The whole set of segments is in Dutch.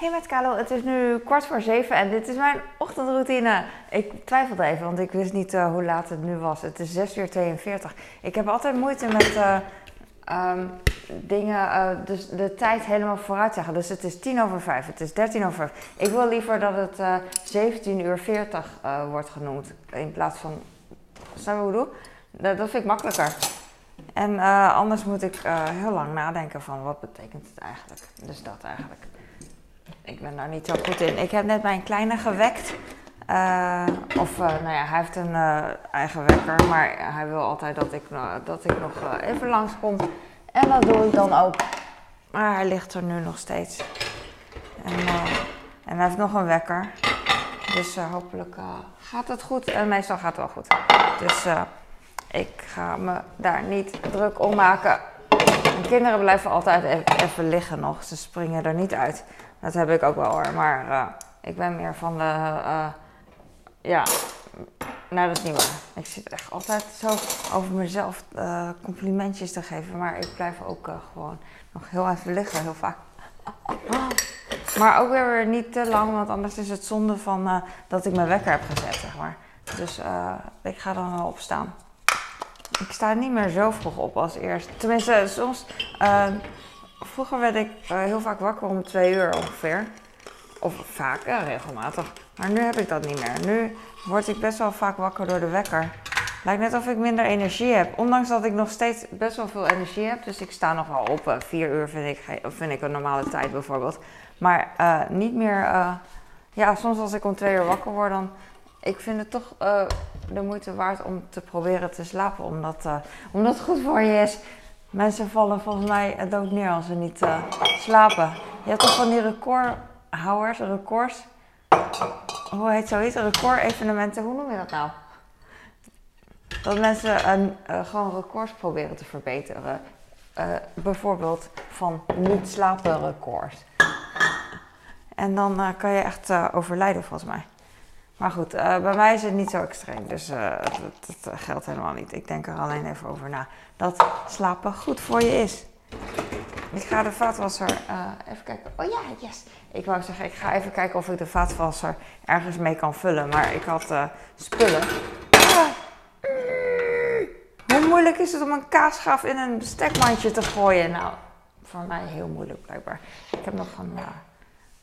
Hey met het is nu kwart voor zeven en dit is mijn ochtendroutine. Ik twijfelde even, want ik wist niet uh, hoe laat het nu was. Het is 6 uur 42. Ik heb altijd moeite met uh, um, dingen, uh, dus de tijd helemaal vooruit zeggen. Dus het is tien over vijf, het is 13 over vijf. Ik wil liever dat het 17 uur 40 wordt genoemd in plaats van, snap je hoe ik doe? Dat, dat vind ik makkelijker. En anders moet ik heel lang nadenken van wat betekent het eigenlijk. Dus dat eigenlijk ik ben daar niet zo goed in. Ik heb net mijn kleine gewekt. Uh, of uh, nou ja, hij heeft een uh, eigen wekker, maar hij wil altijd dat ik, dat ik nog even langskom. En dat doe ik dan ook. Maar hij ligt er nu nog steeds. En, en hij heeft nog een wekker. Dus hopelijk gaat het goed. En meestal gaat het wel goed. Dus ik ga me daar niet druk om maken. De kinderen blijven altijd even, even liggen nog. Ze springen er niet uit. Dat heb ik ook wel hoor. Maar uh, ik ben meer van de. Uh, ja, nou dat niet. Ik zit echt altijd zo over mezelf uh, complimentjes te geven. Maar ik blijf ook gewoon nog heel even liggen, heel vaak. maar ook weer niet te lang, want anders is het zonde van dat ik mijn wekker heb gezet, zeg maar. Dus ik ga dan wel opstaan. Ik sta niet meer zo vroeg op als eerst. Tenminste, soms vroeger werd ik uh, heel vaak wakker om twee uur ongeveer. Of vaak, ja, regelmatig. Maar nu heb ik dat niet meer. Nu word ik best wel vaak wakker door de wekker. Lijkt net of ik minder energie heb. Ondanks dat ik nog steeds best wel veel energie heb. Dus ik sta nog wel op. Uh, vier uur vind ik, vind ik een normale tijd bijvoorbeeld. Maar niet meer... ja, soms als ik om twee uur wakker word, dan... Ik vind het toch de moeite waard om te proberen te slapen. Omdat, omdat het goed voor je is. Mensen vallen volgens mij dood neer als ze niet uh, slapen. Je hebt toch van die recordhouders, records. Hoe heet zoiets? Record-evenementen, hoe noem je dat nou? Dat mensen een, gewoon records proberen te verbeteren. Bijvoorbeeld van niet slapen records. En dan kan je echt overlijden volgens mij. Maar goed, uh, bij mij is het niet zo extreem. Dus uh, dat, dat, geldt helemaal niet. Ik denk er alleen even over na. Dat slapen goed voor je is. Ik ga de vaatwasser uh, even kijken. Oh ja, yes. Ik wou zeggen, ik ga even kijken of ik de vaatwasser ergens mee kan vullen. Maar ik had spullen. Ah. Hoe moeilijk is het om een kaasschaaf in een bestekmandje te gooien? Nou, voor mij heel moeilijk blijkbaar. Ik heb nog een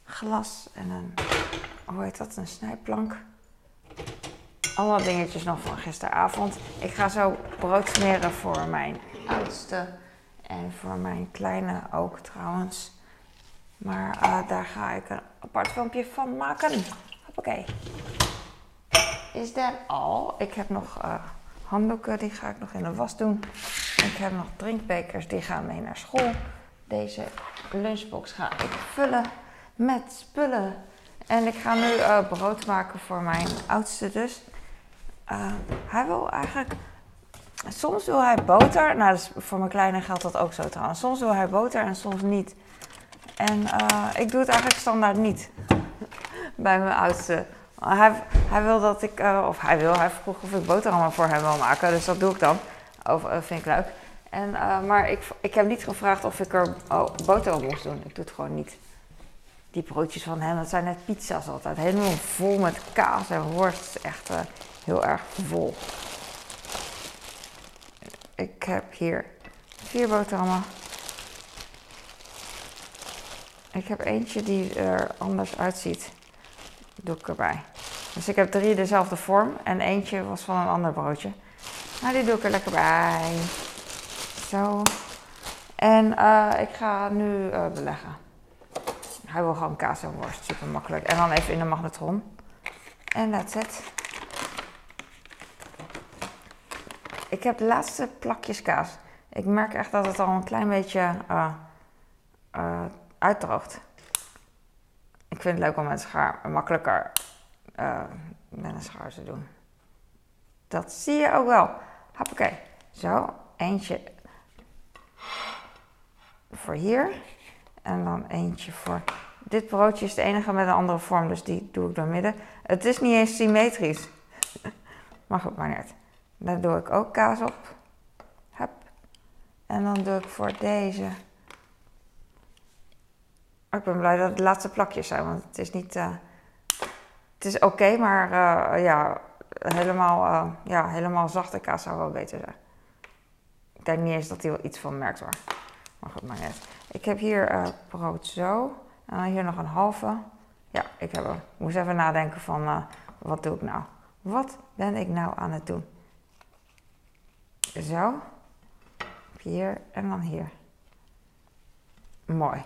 glas en een hoe heet dat, een snijplank. Allemaal dingetjes nog van gisteravond. Ik ga zo brood smeren voor mijn oudste. En voor mijn kleine ook trouwens. Maar uh, daar ga ik een apart filmpje van maken. Oké. Is dat al? Ik heb nog uh, handdoeken, die ga ik nog in de was doen. Ik heb nog drinkbekers, die gaan mee naar school. Deze lunchbox ga ik vullen met spullen en ik ga nu uh, brood maken voor mijn oudste dus. Uh, hij wil eigenlijk... Soms wil hij boter. Nou, dus voor mijn kleine geldt dat ook zo trouwens. Soms wil hij boter en soms niet. En uh, ik doe het eigenlijk standaard niet. Bij mijn oudste. Hij, hij wil dat ik... of hij wil, hij vroeg of ik boterhammen voor hem wil maken. Dus dat doe ik dan. Of, vind ik leuk. En, maar ik, ik heb niet gevraagd of ik er oh, boter op moest doen. Ik doe het gewoon niet die broodjes van hem, dat zijn net pizza's altijd. Helemaal vol met kaas en worst. Echt uh, heel erg vol. Ik heb hier vier boterhammen. Ik heb eentje die er anders uitziet. Doe ik erbij. Dus ik heb drie dezelfde vorm en eentje was van een ander broodje. Nou, die doe ik er lekker bij. Zo. En uh, ik ga nu uh, beleggen. Hij wil gewoon kaas en worst, super makkelijk. En dan even in de magnetron. En that's it. Ik heb de laatste plakjes kaas. Ik merk echt dat het al een klein beetje uh, uh, uitdroogt. Ik vind het leuk om met een schaar makkelijker uh, met een schaar te doen. Dat zie je ook wel. Hoppakee. Zo, eentje voor hier. En dan eentje voor. Dit broodje is de enige met een andere vorm, dus die doe ik door midden. Het is niet eens symmetrisch. maar goed, maar net. Daar doe ik ook kaas op. En dan doe ik voor deze. ik ben blij dat het de laatste plakjes zijn, want het is niet... Uh, het is oké, maar uh, ja, helemaal, uh, ja, helemaal zachte kaas zou wel beter zijn. Ik denk niet eens dat hij wel iets van merkt hoor. Maar goed, maar net. Ik heb hier brood zo. En dan hier nog een halve. Ja, ik heb hem. Moest even nadenken van, wat doe ik nou? Wat ben ik nou aan het doen? Zo. Hier en dan hier. Mooi.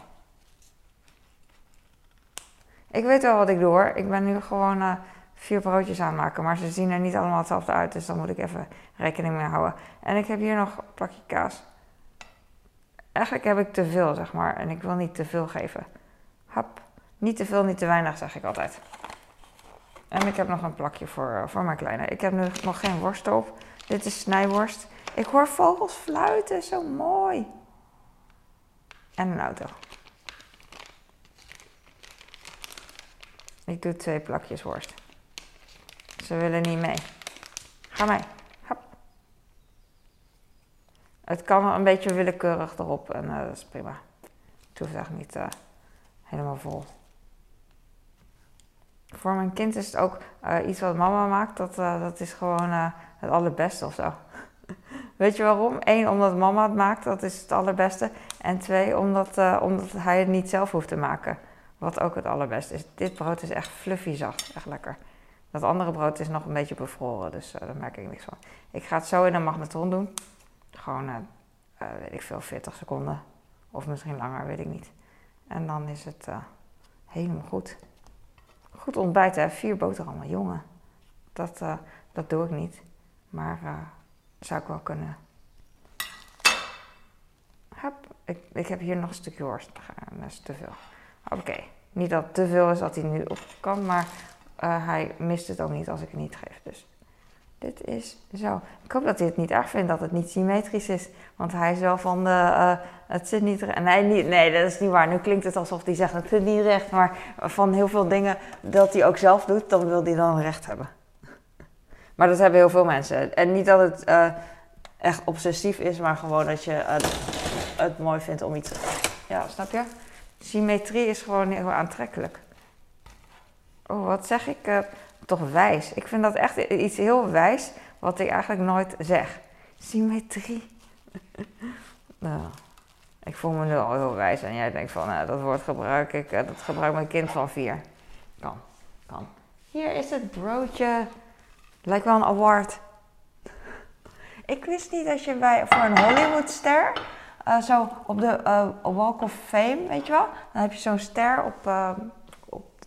Ik weet wel wat ik doe hoor. Ik ben nu gewoon uh, vier broodjes aanmaken. Maar ze zien er niet allemaal hetzelfde uit. Dus dan moet ik even rekening mee houden. En ik heb hier nog een plakje kaas. Eigenlijk heb ik te veel, zeg maar. En ik wil niet te veel geven. Hap. Niet te veel, niet te weinig, zeg ik altijd. En ik heb nog een plakje voor, uh, voor mijn kleine. Ik heb nu nog geen worst op. Dit is snijworst. Ik hoor vogels fluiten, zo mooi. En een auto. Ik doe twee plakjes worst. Ze willen niet mee. Ga mee. Het kan een beetje willekeurig erop en uh, dat is prima. Het hoeft echt niet uh, helemaal vol. Voor mijn kind is het ook uh, iets wat mama maakt. Dat, dat is gewoon het allerbeste of zo. Weet je waarom? Eén, omdat mama het maakt, dat is het allerbeste. En twee, omdat, omdat hij het niet zelf hoeft te maken. Wat ook het allerbeste is. Dit brood is echt fluffy zacht. Echt lekker. Dat andere brood is nog een beetje bevroren, dus daar merk ik niks van. Ik ga het zo in een magnetron doen. Gewoon, uh, uh, weet ik veel, 40 seconden. Of misschien langer, weet ik niet. En dan is het helemaal goed. Goed ontbijten? Vier boterhammen, jongen. Dat, dat doe ik niet. Maar zou ik wel kunnen. Hup, ik, ik heb hier nog een stukje worst. Dat is te veel. Oké, niet dat het te veel is dat hij nu op kan, maar hij mist het ook niet als ik het niet geef. Dus dit is zo. Ik hoop dat hij het niet erg vindt dat het niet symmetrisch is. Want hij is wel van de, uh, het zit niet recht. Nee, niet, nee, dat is niet waar. Nu klinkt het alsof hij zegt het zit niet recht. Maar van heel veel dingen dat hij ook zelf doet, dan wil hij dan recht hebben. Maar dat hebben heel veel mensen. En niet dat het uh, echt obsessief is, maar gewoon dat je het mooi vindt om iets. Ja, snap je? Symmetrie is gewoon heel aantrekkelijk. Oh, wat zeg ik? Toch wijs. Ik vind dat echt iets heel wijs, wat ik eigenlijk nooit zeg. Symmetrie. nou, ik voel me nu al heel wijs en jij denkt van, nou, dat woord gebruik ik, uh, dat gebruikt mijn kind van vier. Kan, kan. Hier is het broodje. Lijkt wel een award. ik wist niet dat je bij, voor een Hollywoodster uh, zo op de uh, Walk of Fame, weet je wel? Dan heb je zo'n ster op,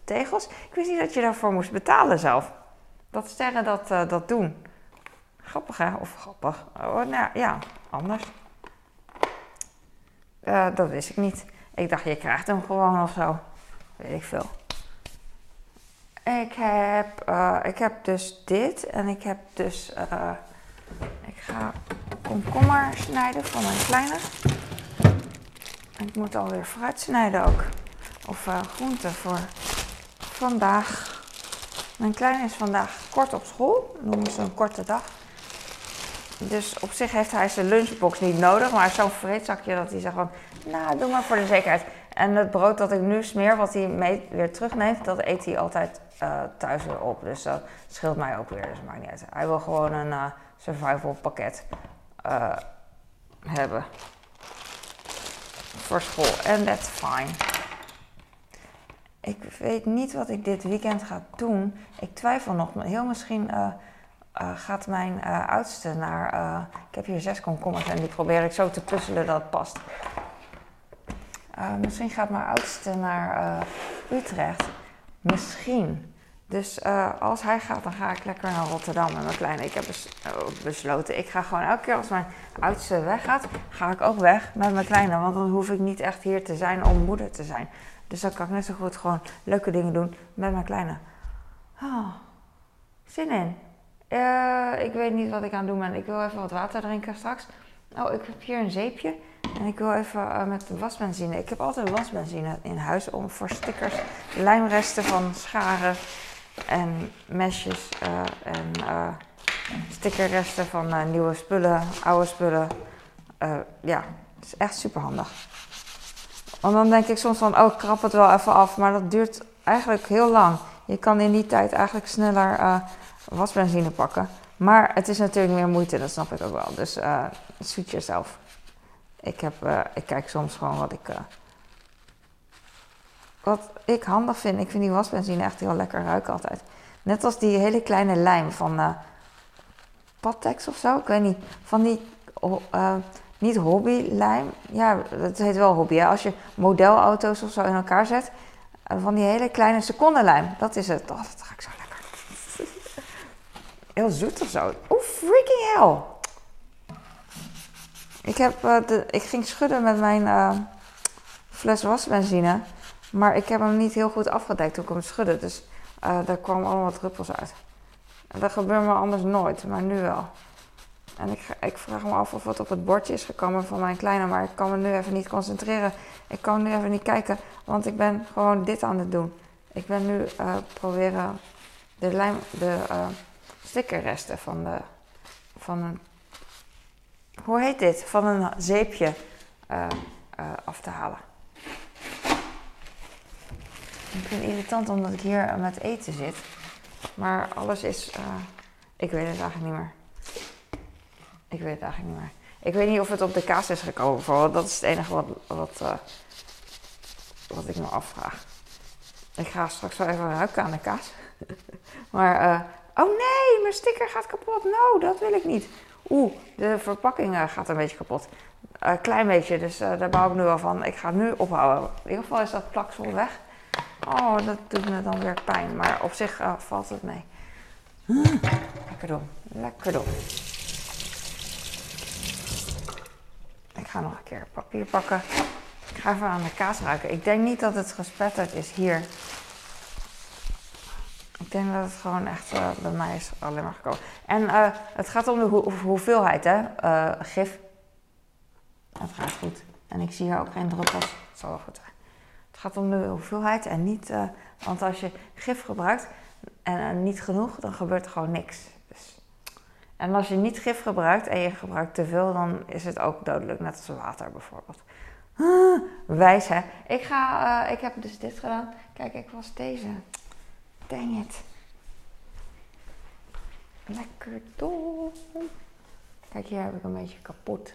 tegels. Ik wist niet dat je daarvoor moest betalen zelf. Dat sterren dat, dat doen. Grappig hè? Of grappig. Oh, nou ja, anders. dat wist ik niet. Ik dacht, je krijgt hem gewoon of zo. Weet ik veel. Ik heb, ik heb dus dit en ik heb dus. ik ga komkommer snijden voor mijn kleine. En ik moet alweer fruit snijden ook. Of groenten voor vandaag. Mijn kleine is vandaag kort op school. Noemen ze een korte dag. Dus op zich heeft hij zijn lunchbox niet nodig. Maar zo'n vreedzakje dat hij zegt van... Nou, doe maar voor de zekerheid. En het brood dat ik nu smeer, wat hij mee weer terugneemt... dat eet hij altijd uh, thuis weer op. Dus dat scheelt mij ook weer. Dus maakt niet uit. Hij wil gewoon een uh, survival pakket uh, hebben voor school. En that's fine. Ik weet niet wat ik dit weekend ga doen. Ik twijfel nog. Heel misschien uh, uh, gaat mijn uh, oudste naar. ik heb hier zes komkommers en die probeer ik zo te puzzelen dat het past. misschien gaat mijn oudste naar Utrecht. Misschien. Dus als hij gaat, dan ga ik lekker naar Rotterdam met mijn kleine. Ik heb bes besloten, ik ga gewoon elke keer als mijn oudste weggaat, ga ik ook weg met mijn kleine. Want dan hoef ik niet echt hier te zijn om moeder te zijn. Dus dan kan ik net zo goed gewoon leuke dingen doen met mijn kleine. Oh, zin in. Uh, ik weet niet wat ik aan het doen ben. Ik wil even wat water drinken straks. Oh, ik heb hier een zeepje. En ik wil even met wasbenzine. Ik heb altijd wasbenzine in huis om voor stickers, lijmresten van scharen en mesjes uh, en uh, stickerresten van uh, nieuwe spullen, oude spullen. ja, het is echt super handig. Want dan denk ik soms van, oh, ik krap het wel even af. Maar dat duurt eigenlijk heel lang. Je kan in die tijd eigenlijk sneller uh, wasbenzine pakken. Maar het is natuurlijk meer moeite, dat snap ik ook wel. Dus uh, zoet jezelf. Ik, heb, uh, ik kijk soms gewoon wat ik, wat ik handig vind. Ik vind die wasbenzine echt heel lekker ruiken altijd. Net als die hele kleine lijm van Pattex of zo. Ik weet niet. Van die niet hobbylijm. Ja, dat heet wel hobby. Als je modelauto's of zo in elkaar zet. Eh, van die hele kleine secondenlijm. Dat is het. Oh, dat ga ik zo lekker. Heel zoet of zo. Oh, freaking hell. Ik, heb, uh, de, ik ging schudden met mijn uh, fles wasbenzine. Maar ik heb hem niet heel goed afgedekt toen ik hem schudde. Dus uh, daar kwamen allemaal druppels uit. En dat gebeurt me anders nooit, maar nu wel. En ik, ik, vraag me af of het op het bordje is gekomen van mijn kleine, maar ik kan me nu even niet concentreren. Ik kan nu even niet kijken, want ik ben gewoon dit aan het doen. Ik ben nu uh, proberen de, lijm, de uh, stickerresten van, de, van een. Hoe heet dit? Van een zeepje uh, af te halen. Ik vind het irritant omdat ik hier met eten zit. Maar alles is. ik weet het eigenlijk niet meer. Ik weet het eigenlijk niet meer. Ik weet niet of het op de kaas is gekomen bijvoorbeeld. Dat is het enige wat, wat, uh, wat ik me afvraag. Ik ga straks wel even ruiken aan de kaas. maar, uh, oh nee, mijn sticker gaat kapot. No, dat wil ik niet. Oeh, de verpakking uh, gaat een beetje kapot. Een klein beetje, dus daar bouw ik nu wel van. Ik ga het nu ophouden. In ieder geval is dat plaksel weg. Oh, dat doet me dan weer pijn. Maar op zich valt het mee. Lekker doen. Lekker doen. Ga nog een keer papier pakken. Ik ga even aan de kaas ruiken. Ik denk niet dat het gespetterd is hier. Ik denk dat het gewoon echt uh, bij mij is alleen maar gekomen. En uh, het gaat om de ho hoeveelheid, hè? Uh, gif. Het gaat goed. En ik zie hier ook geen druppels. Het zal wel goed zijn. Het gaat om de hoeveelheid en niet... want als je gif gebruikt en niet genoeg, dan gebeurt er gewoon niks. En als je niet gif gebruikt en je gebruikt te veel, dan is het ook dodelijk, net als water bijvoorbeeld. Ah, wijs hè. Ik, ga, uh, ik heb dus dit gedaan. Kijk, ik was deze. Dang it. Lekker dom. Kijk, hier heb ik een beetje kapot.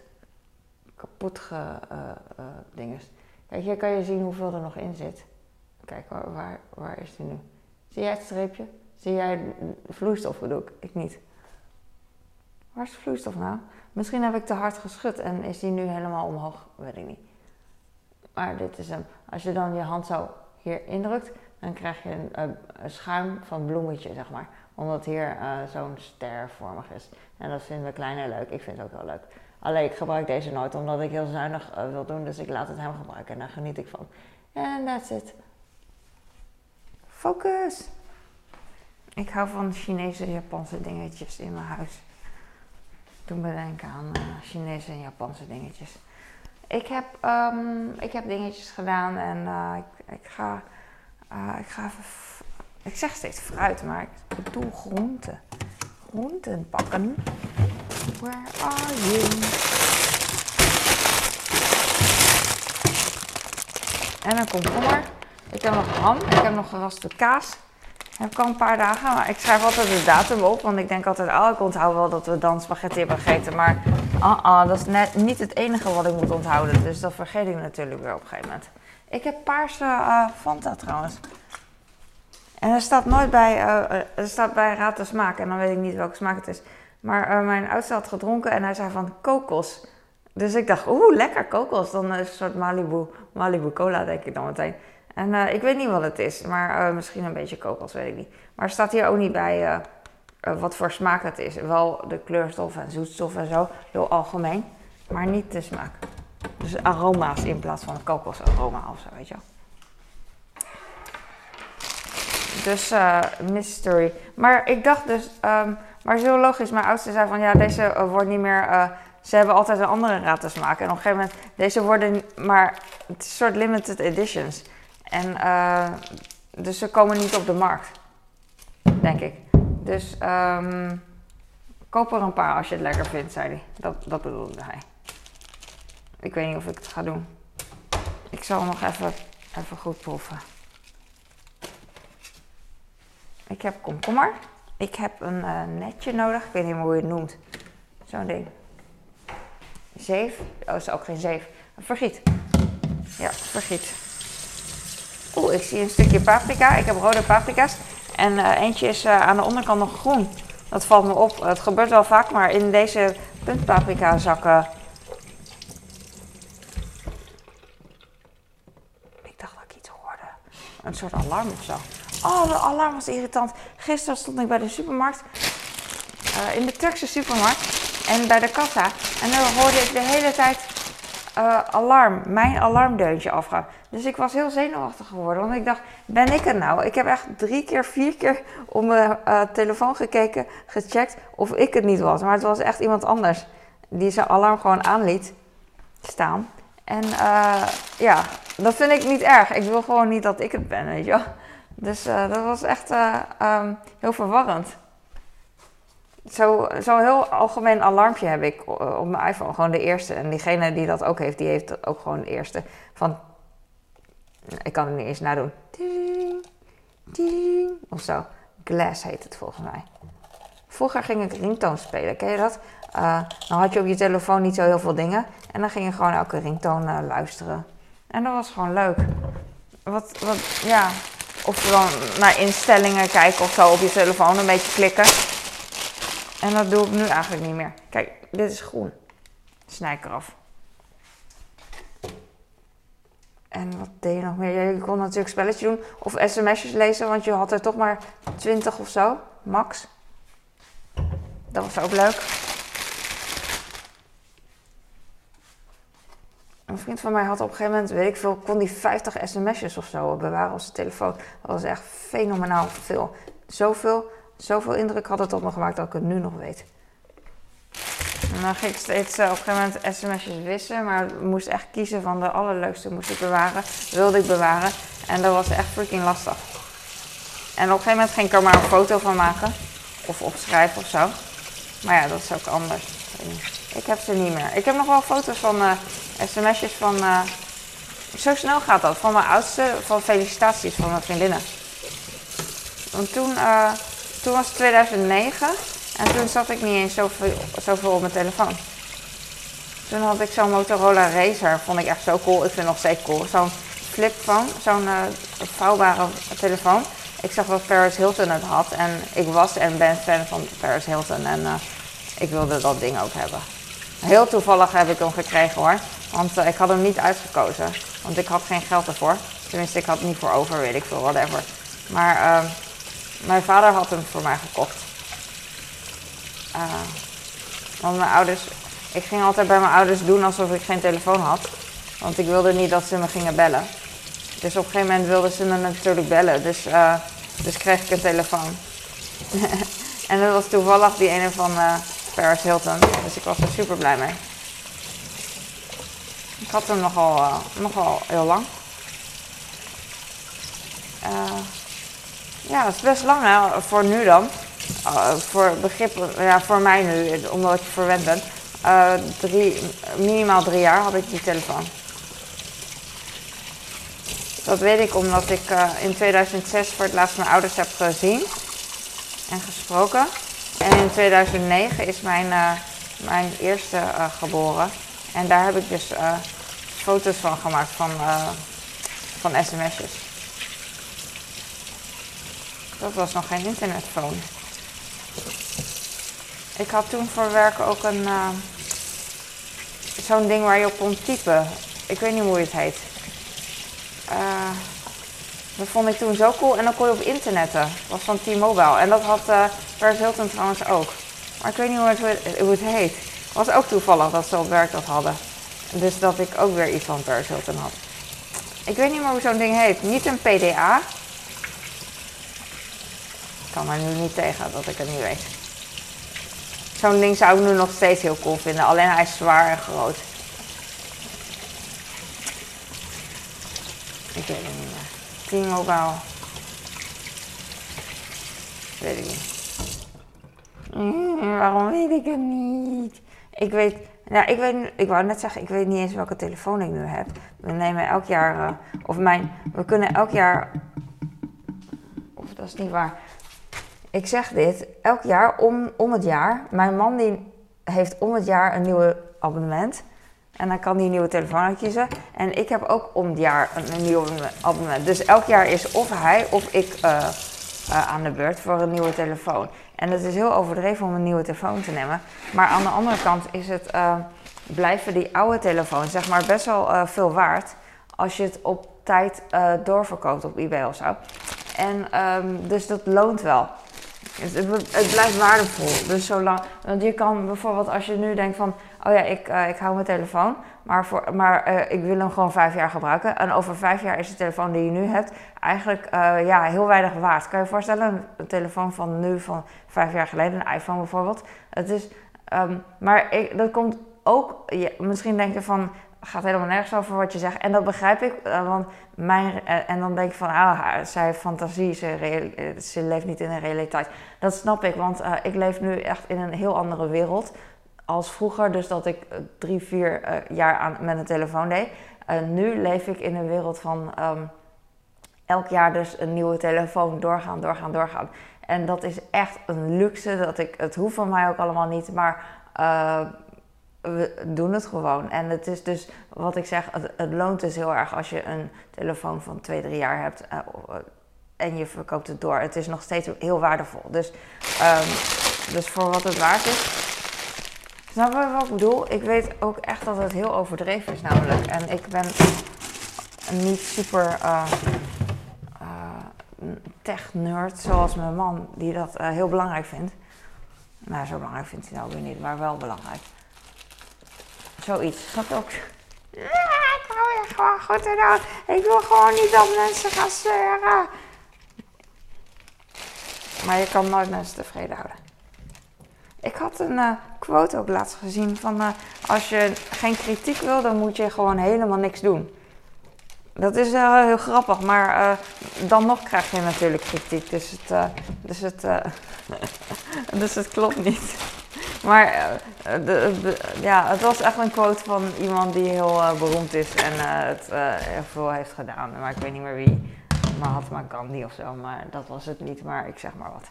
Kapot ge, uh, uh, dinges. Kijk, hier kan je zien hoeveel er nog in zit. Kijk, waar, waar, waar is die nu? Zie jij het streepje? Zie jij vloeistof bedoel ik? Ik niet. Waar is de vloeistof nou? Misschien heb ik te hard geschud en is die nu helemaal omhoog, weet ik niet. Maar dit is hem. Als je dan je hand zo hier indrukt, dan krijg je een, schuim van bloemetje, zeg maar. Omdat hier uh, zo'n stervormig is. En dat vinden we klein leuk. Ik vind het ook heel leuk. Alleen ik gebruik deze nooit omdat ik heel zuinig uh, wil doen. Dus ik laat het hem gebruiken en daar geniet ik van. En that's it. Focus! Ik hou van Chinese Japanse dingetjes in mijn huis toen bedenken aan uh, Chinese en Japanse dingetjes. Ik heb, um, ik heb dingetjes gedaan en uh, ik, ik, ga, uh, ik ga even. Ik zeg steeds fruit, maar ik bedoel groenten. Groenten pakken. Where are you? En een komkommer. Ik heb nog ham. Ik heb nog geraste kaas. Heb ik al een paar dagen, maar ik schrijf altijd de datum op. Want ik denk altijd, oh, ik onthoud wel dat we dan spaghetti hebben gegeten. Maar uh -uh, dat is net niet het enige wat ik moet onthouden. Dus dat vergeet ik natuurlijk weer op een gegeven moment. Ik heb paarse uh, Fanta trouwens. En er staat nooit bij, uh, er staat bij raad de smaak. En dan weet ik niet welke smaak het is. Maar uh, mijn oudste had gedronken en hij zei van kokos. Dus ik dacht, oeh, lekker kokos. Dan is het een soort Malibu, Malibu cola, denk ik dan meteen. En uh, ik weet niet wat het is, maar uh, misschien een beetje kokos, weet ik niet. Maar er staat hier ook niet bij uh, wat voor smaak het is. Wel de kleurstof en zoetstof en zo, heel algemeen. Maar niet de smaak. Dus aroma's in plaats van kokosaroma of zo, weet je wel. Dus mystery. Maar ik dacht dus, um, maar heel logisch. Mijn oudste zei van ja, deze wordt niet meer. ze hebben altijd een andere raad te smaken. En op een gegeven moment, deze worden maar. Een soort limited editions. En uh, dus ze komen niet op de markt, denk ik. Dus um, koop er een paar als je het lekker vindt, zei hij. Dat, dat bedoelde hij. Ik weet niet of ik het ga doen. Ik zal nog even, even goed proeven. Ik heb komkommer. Ik heb een uh, netje nodig. Ik weet niet meer hoe je het noemt. Zo'n ding. Zeef. Oh, is ook geen zeef. Vergiet. Ja, vergiet. Oeh, ik zie een stukje paprika. Ik heb rode paprika's. En uh, eentje is uh, aan de onderkant nog groen. Dat valt me op. Het gebeurt wel vaak, maar in deze puntpaprika zakken. Ik dacht dat ik iets hoorde. Een soort alarm of zo. Oh, de alarm was irritant. Gisteren stond ik bij de supermarkt. Uh, in de Turkse supermarkt. En bij de kassa. En dan hoorde ik de hele tijd uh, alarm, mijn alarmdeuntje afgaan. Dus ik was heel zenuwachtig geworden. Want ik dacht, ben ik het nou? Ik heb echt drie keer, vier keer op mijn uh, telefoon gekeken, gecheckt of ik het niet was. Maar het was echt iemand anders die zijn alarm gewoon aanliet staan. En uh, ja, dat vind ik niet erg. Ik wil gewoon niet dat ik het ben, weet je wel. Dus dat was echt um, heel verwarrend. Zo'n zo heel algemeen alarmpje heb ik op mijn iPhone. Gewoon de eerste. En diegene die dat ook heeft, die heeft ook gewoon de eerste. Van, ik kan het niet eens nadoen. Ding, ding, of zo. Glass heet het volgens mij. Vroeger ging ik ringtoon spelen, ken je dat? Uh, dan had je op je telefoon niet zo heel veel dingen. En dan ging je gewoon elke ringtoon uh, luisteren. En dat was gewoon leuk. Wat, wat, ja. Of gewoon naar instellingen kijken of zo op je telefoon een beetje klikken. En dat doe ik nu eigenlijk niet meer. Kijk, dit is groen. Snij ik eraf. En wat deed je nog meer? Je kon natuurlijk spelletje doen of sms'jes lezen, want je had er toch maar 20 of zo, max. Dat was ook leuk. Een vriend van mij had op een gegeven moment, weet ik veel, kon die 50 sms'jes of zo bewaren op zijn telefoon. Dat was echt fenomenaal veel. Zoveel zoveel indruk had het op me gemaakt dat ik het nu nog weet. En dan ging ik steeds uh, op een gegeven moment sms'jes wissen, maar ik moest echt kiezen van de allerleukste moest ik bewaren, wilde ik bewaren. En dat was echt freaking lastig. En op een gegeven moment ging ik er maar een foto van maken, of opschrijven of zo. Maar ja, dat is ook anders. Ik heb ze niet meer. Ik heb nog wel foto's van uh, sms'jes van, uh, zo snel gaat dat, van mijn oudste, van felicitaties van mijn vriendinnen. Want toen toen was het 2009 en toen zat ik niet eens zoveel, zoveel op mijn telefoon. Toen had ik zo'n Motorola Razer, vond ik echt zo cool. Ik vind het nog steeds cool. Zo'n flipphone, zo'n uh, vouwbare telefoon. Ik zag dat Paris Hilton het had en ik was en ben fan van Paris Hilton en uh, ik wilde dat ding ook hebben. Heel toevallig heb ik hem gekregen hoor, want uh, ik had hem niet uitgekozen, want ik had geen geld ervoor. Tenminste, ik had niet voor over, weet ik veel, whatever. Maar ehm, mijn vader had hem voor mij gekocht. Uh, want mijn ouders, ik ging altijd bij mijn ouders doen alsof ik geen telefoon had. Want ik wilde niet dat ze me gingen bellen. Dus op een gegeven moment wilden ze me natuurlijk bellen. Dus, uh, dus kreeg ik een telefoon. en dat was toevallig die ene van uh, Paris Hilton. Dus ik was er super blij mee. Ik had hem nogal, nogal heel lang. Ja, dat is best lang hè, voor nu dan. Uh, voor begrip, ja, voor mij nu, omdat ik verwend ben. Uh, drie, minimaal drie jaar had ik die telefoon. Dat weet ik omdat ik uh, in 2006 voor het laatst mijn ouders heb gezien en gesproken. En in 2009 is mijn, mijn eerste geboren. En daar heb ik dus foto's van gemaakt van, van sms'jes. Dat was nog geen internetphone. Ik had toen voor werk ook een. Uh, zo'n ding waar je op kon typen. Ik weet niet hoe het heet. Uh, dat vond ik toen zo cool. En dan kon je op internetten. Dat was van T-Mobile. En dat had uh, Hilton trouwens ook. Maar ik weet niet hoe het, hoe het heet. Het was ook toevallig dat ze op werk dat hadden. Dus dat ik ook weer iets van Paris Hilton had. Ik weet niet meer hoe zo'n ding heet. Niet een PDA. Ik kan er nu niet tegen dat ik het niet weet. Zo'n ding zou ik nu nog steeds heel cool vinden. Alleen hij is zwaar en groot. Ik weet het niet meer. T-Mobile. Weet ik niet. Mm, waarom weet ik het niet? Ik weet, Nou, ik, weet, ik wou net zeggen, ik weet niet eens welke telefoon ik nu heb. We nemen elk jaar, eh, of mijn, we kunnen elk jaar, of dat is niet waar. Ik zeg dit, elk jaar om, om het jaar. Mijn man die heeft om het jaar een nieuwe abonnement. En dan kan hij een nieuwe telefoon uitkiezen. En ik heb ook om het jaar een, nieuw abonnement. Dus elk jaar is of hij of ik eh, eh, aan de beurt voor een nieuwe telefoon. En het is heel overdreven om een nieuwe telefoon te nemen. Maar aan de andere kant is het, eh, blijven die oude telefoons zeg maar best wel veel waard. Als je het op tijd doorverkoopt op eBay of zo. En ehm, dus dat loont wel. Het, het, blijft waardevol. Dus zolang, want je kan bijvoorbeeld als je nu denkt van, oh ja, ik, eh, ik hou mijn telefoon, maar, voor, maar eh, ik wil hem gewoon vijf jaar gebruiken. En over vijf jaar is de telefoon die je nu hebt eigenlijk eh, ja, heel weinig waard. Kan je je voorstellen, een, telefoon van nu, van vijf jaar geleden, een iPhone bijvoorbeeld. Het is, ehm, maar ik, dat komt ook, misschien denk je van, gaat helemaal nergens over wat je zegt. En dat begrijp ik, eh, want mijn, eh, en dan denk ik van, ah, zij fantasie, ze, eh, ze leeft niet in de realiteit. Dat snap ik, want ik leef nu echt in een heel andere wereld als vroeger. Dus dat ik drie, vier jaar aan, met een telefoon deed. Eh, nu leef ik in een wereld van ehm, elk jaar dus een nieuwe telefoon doorgaan, doorgaan, doorgaan. En dat is echt een luxe. Dat ik, het hoeft van mij ook allemaal niet, maar we doen het gewoon. En het is dus, wat ik zeg, het, loont dus heel erg als je een telefoon van twee, drie jaar hebt eh, en je verkoopt het door. Het is nog steeds heel waardevol. Dus, ehm, dus voor wat het waard is. Snap je wat ik bedoel? Ik weet ook echt dat het heel overdreven is namelijk. En ik ben niet super eh, eh, tech-nerd zoals mijn man, die dat eh, heel belangrijk vindt. Nou, zo belangrijk vindt hij nou weer niet, maar wel belangrijk. Zoiets. Je ook? Ik hou je gewoon goed te doen. Ik wil gewoon niet dat mensen gaan zeuren. Maar je kan nooit mensen tevreden houden. Ik had een eh, quote ook laatst gezien van... eh, als je geen kritiek wil, dan moet je gewoon helemaal niks doen. Dat is eh, heel grappig, maar dan nog krijg je natuurlijk kritiek. Dus het, dus het, dus het klopt niet. Maar eh, de, de- ja, het was echt een quote van iemand die heel eh, beroemd is en eh, het eh, heel veel heeft gedaan. Maar ik weet niet meer wie. Mahatma Gandhi of zo, maar dat was het niet. Maar ik zeg maar wat.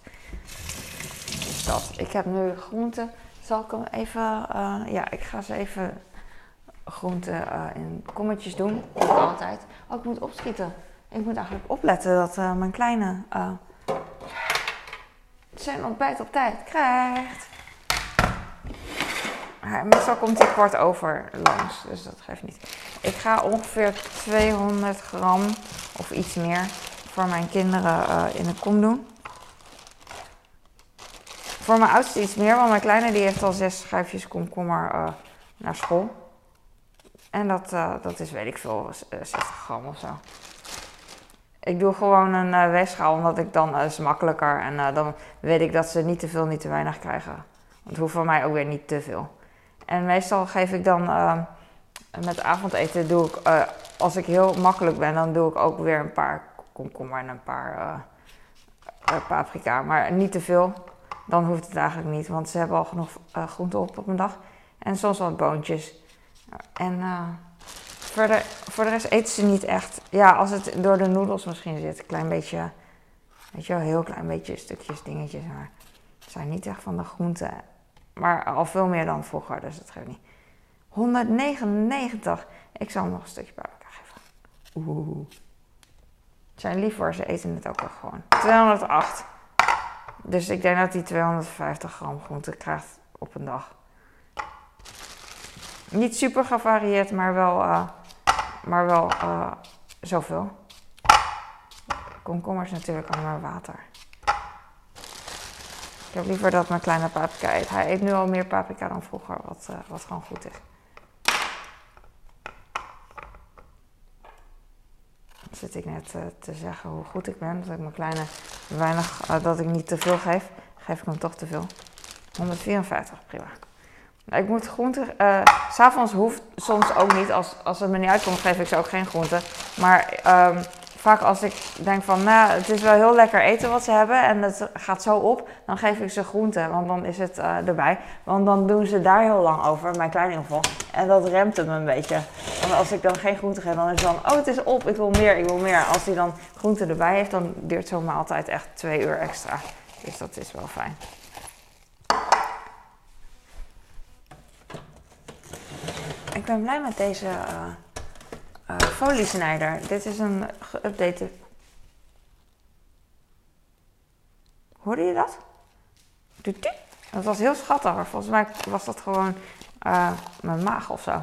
Dus dat. Ik heb nu groenten. Zal ik hem even... eh, ja, ik ga ze even groenten eh, in kommetjes doen. Altijd. Oh, ik moet opschieten. Ik moet eigenlijk opletten dat eh, mijn kleine eh, zijn ontbijt op tijd krijgt. Meestal komt hij kwart over langs, dus dat geeft niet. Ik ga ongeveer 200 gram of iets meer voor mijn kinderen eh, in de kom doen. Voor mijn oudste iets meer, want mijn kleine die heeft al zes schijfjes komkommer eh, naar school. En dat, eh, dat is, weet ik veel, eh, 60 gram of zo. Ik doe gewoon een weegschaal, omdat ik dan is makkelijker. En dan weet ik dat ze niet te veel, niet te weinig krijgen. Want het hoeft van mij ook weer niet te veel. En meestal geef ik dan eh, met avondeten, doe ik, eh, als ik heel makkelijk ben, dan doe ik ook weer een paar komkommer en een paar eh, eh, paprika. Maar niet te veel. Dan hoeft het eigenlijk niet, want ze hebben al genoeg groenten op op een dag. En soms wat boontjes. En eh, verder, voor de rest eten ze niet echt. Ja, als het door de noedels misschien zit. Een klein beetje, weet je wel, heel klein beetje stukjes, dingetjes. Maar ze zijn niet echt van de groenten. Maar al veel meer dan vroeger, dus dat geeft niet. 199. Ik zal hem nog een stukje paprika geven. Oeh. Het zijn lief hoor, ze eten het ook wel gewoon. 208. Dus ik denk dat hij 250 gram groente krijgt op een dag. Niet super gevarieerd, maar wel, eh, maar wel eh, zoveel. Komkommers natuurlijk allemaal water. Heb liever dat mijn kleine paprika eet. Hij eet nu al meer paprika dan vroeger, wat, eh, wat gewoon goed is. Zit ik net eh, te zeggen hoe goed ik ben. Dat ik mijn kleine weinig, eh, dat ik niet te veel geef. Geef ik hem toch te veel. 154, prima. Ik moet groenten. s S'avonds hoeft soms ook niet. Als, als het me niet uitkomt, geef ik ze ook geen groenten. Maar ehm, vaak als ik denk van, nou, het is wel heel lekker eten wat ze hebben en het gaat zo op, dan geef ik ze groenten, want dan is het uh, erbij. Want dan doen ze daar heel lang over, mijn kleine in ieder geval. En dat remt hem een beetje. Want als ik dan geen groente geef, dan is het dan, oh het is op, ik wil meer, ik wil meer. Als hij dan groente erbij heeft, dan duurt zo'n maaltijd echt twee uur extra. Dus dat is wel fijn. Ik ben blij met deze uh, foliesnijder. Dit is een geüpdate. Hoorde je dat? Dat was heel schattig. Volgens mij was dat gewoon uh, mijn maag of zo.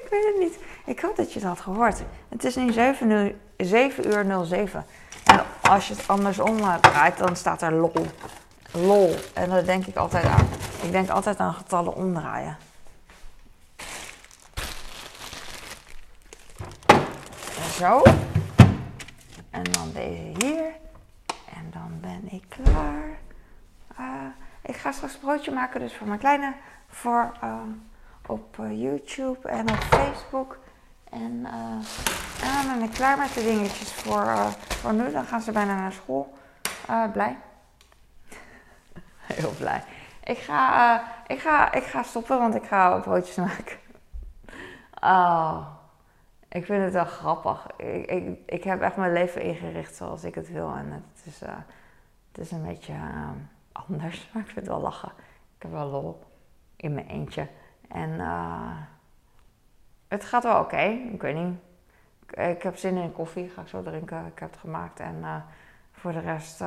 ik weet het niet. Ik hoop dat je dat had gehoord. Het is nu 7 uur, 7 uur 07. En als je het andersom draait, dan staat er lol. Lol. En daar denk ik altijd aan. Ik denk altijd aan getallen omdraaien. Zo. En dan deze hier. En dan ben ik klaar. Uh, ik ga straks een broodje maken, dus voor mijn kleine. Voor uh, op uh, YouTube en op Facebook. En, en, dan ben ik klaar met de dingetjes voor, voor nu. Dan gaan ze bijna naar school. blij. Heel blij. Ik ga, ik, ga, ik ga stoppen, want ik ga broodjes maken. Oh. Ik vind het wel grappig. Ik, ik, ik heb echt mijn leven ingericht zoals ik het wil. En het is, uh, het is een beetje uh, anders. Maar ik vind het wel lachen. Ik heb wel lol in mijn eentje. En uh, het gaat wel oké. Ik weet niet. Ik, ik, heb zin in koffie. Ga ik zo drinken. Ik heb het gemaakt. En voor de rest...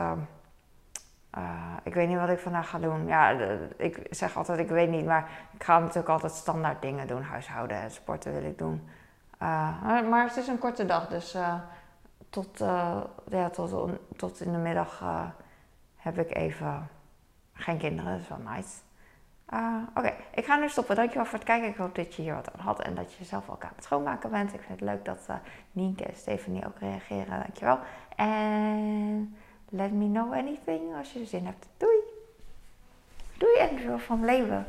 ik weet niet wat ik vandaag ga doen. Ja, ik zeg altijd ik weet niet. Maar ik ga natuurlijk altijd standaard dingen doen. Huishouden en sporten wil ik doen. Uh, maar het is een korte dag, dus uh, tot, ja, tot, tot in de middag heb ik even geen kinderen. Dat is wel nice. Oké, ik ga nu stoppen. Dankjewel voor het kijken. Ik hoop dat je hier wat aan had en dat je zelf ook aan het schoonmaken bent. Ik vind het leuk dat Nienke en Stephanie ook reageren. Dankjewel. En let me know anything als je zin hebt. Doei! Doei Andrew van Leven.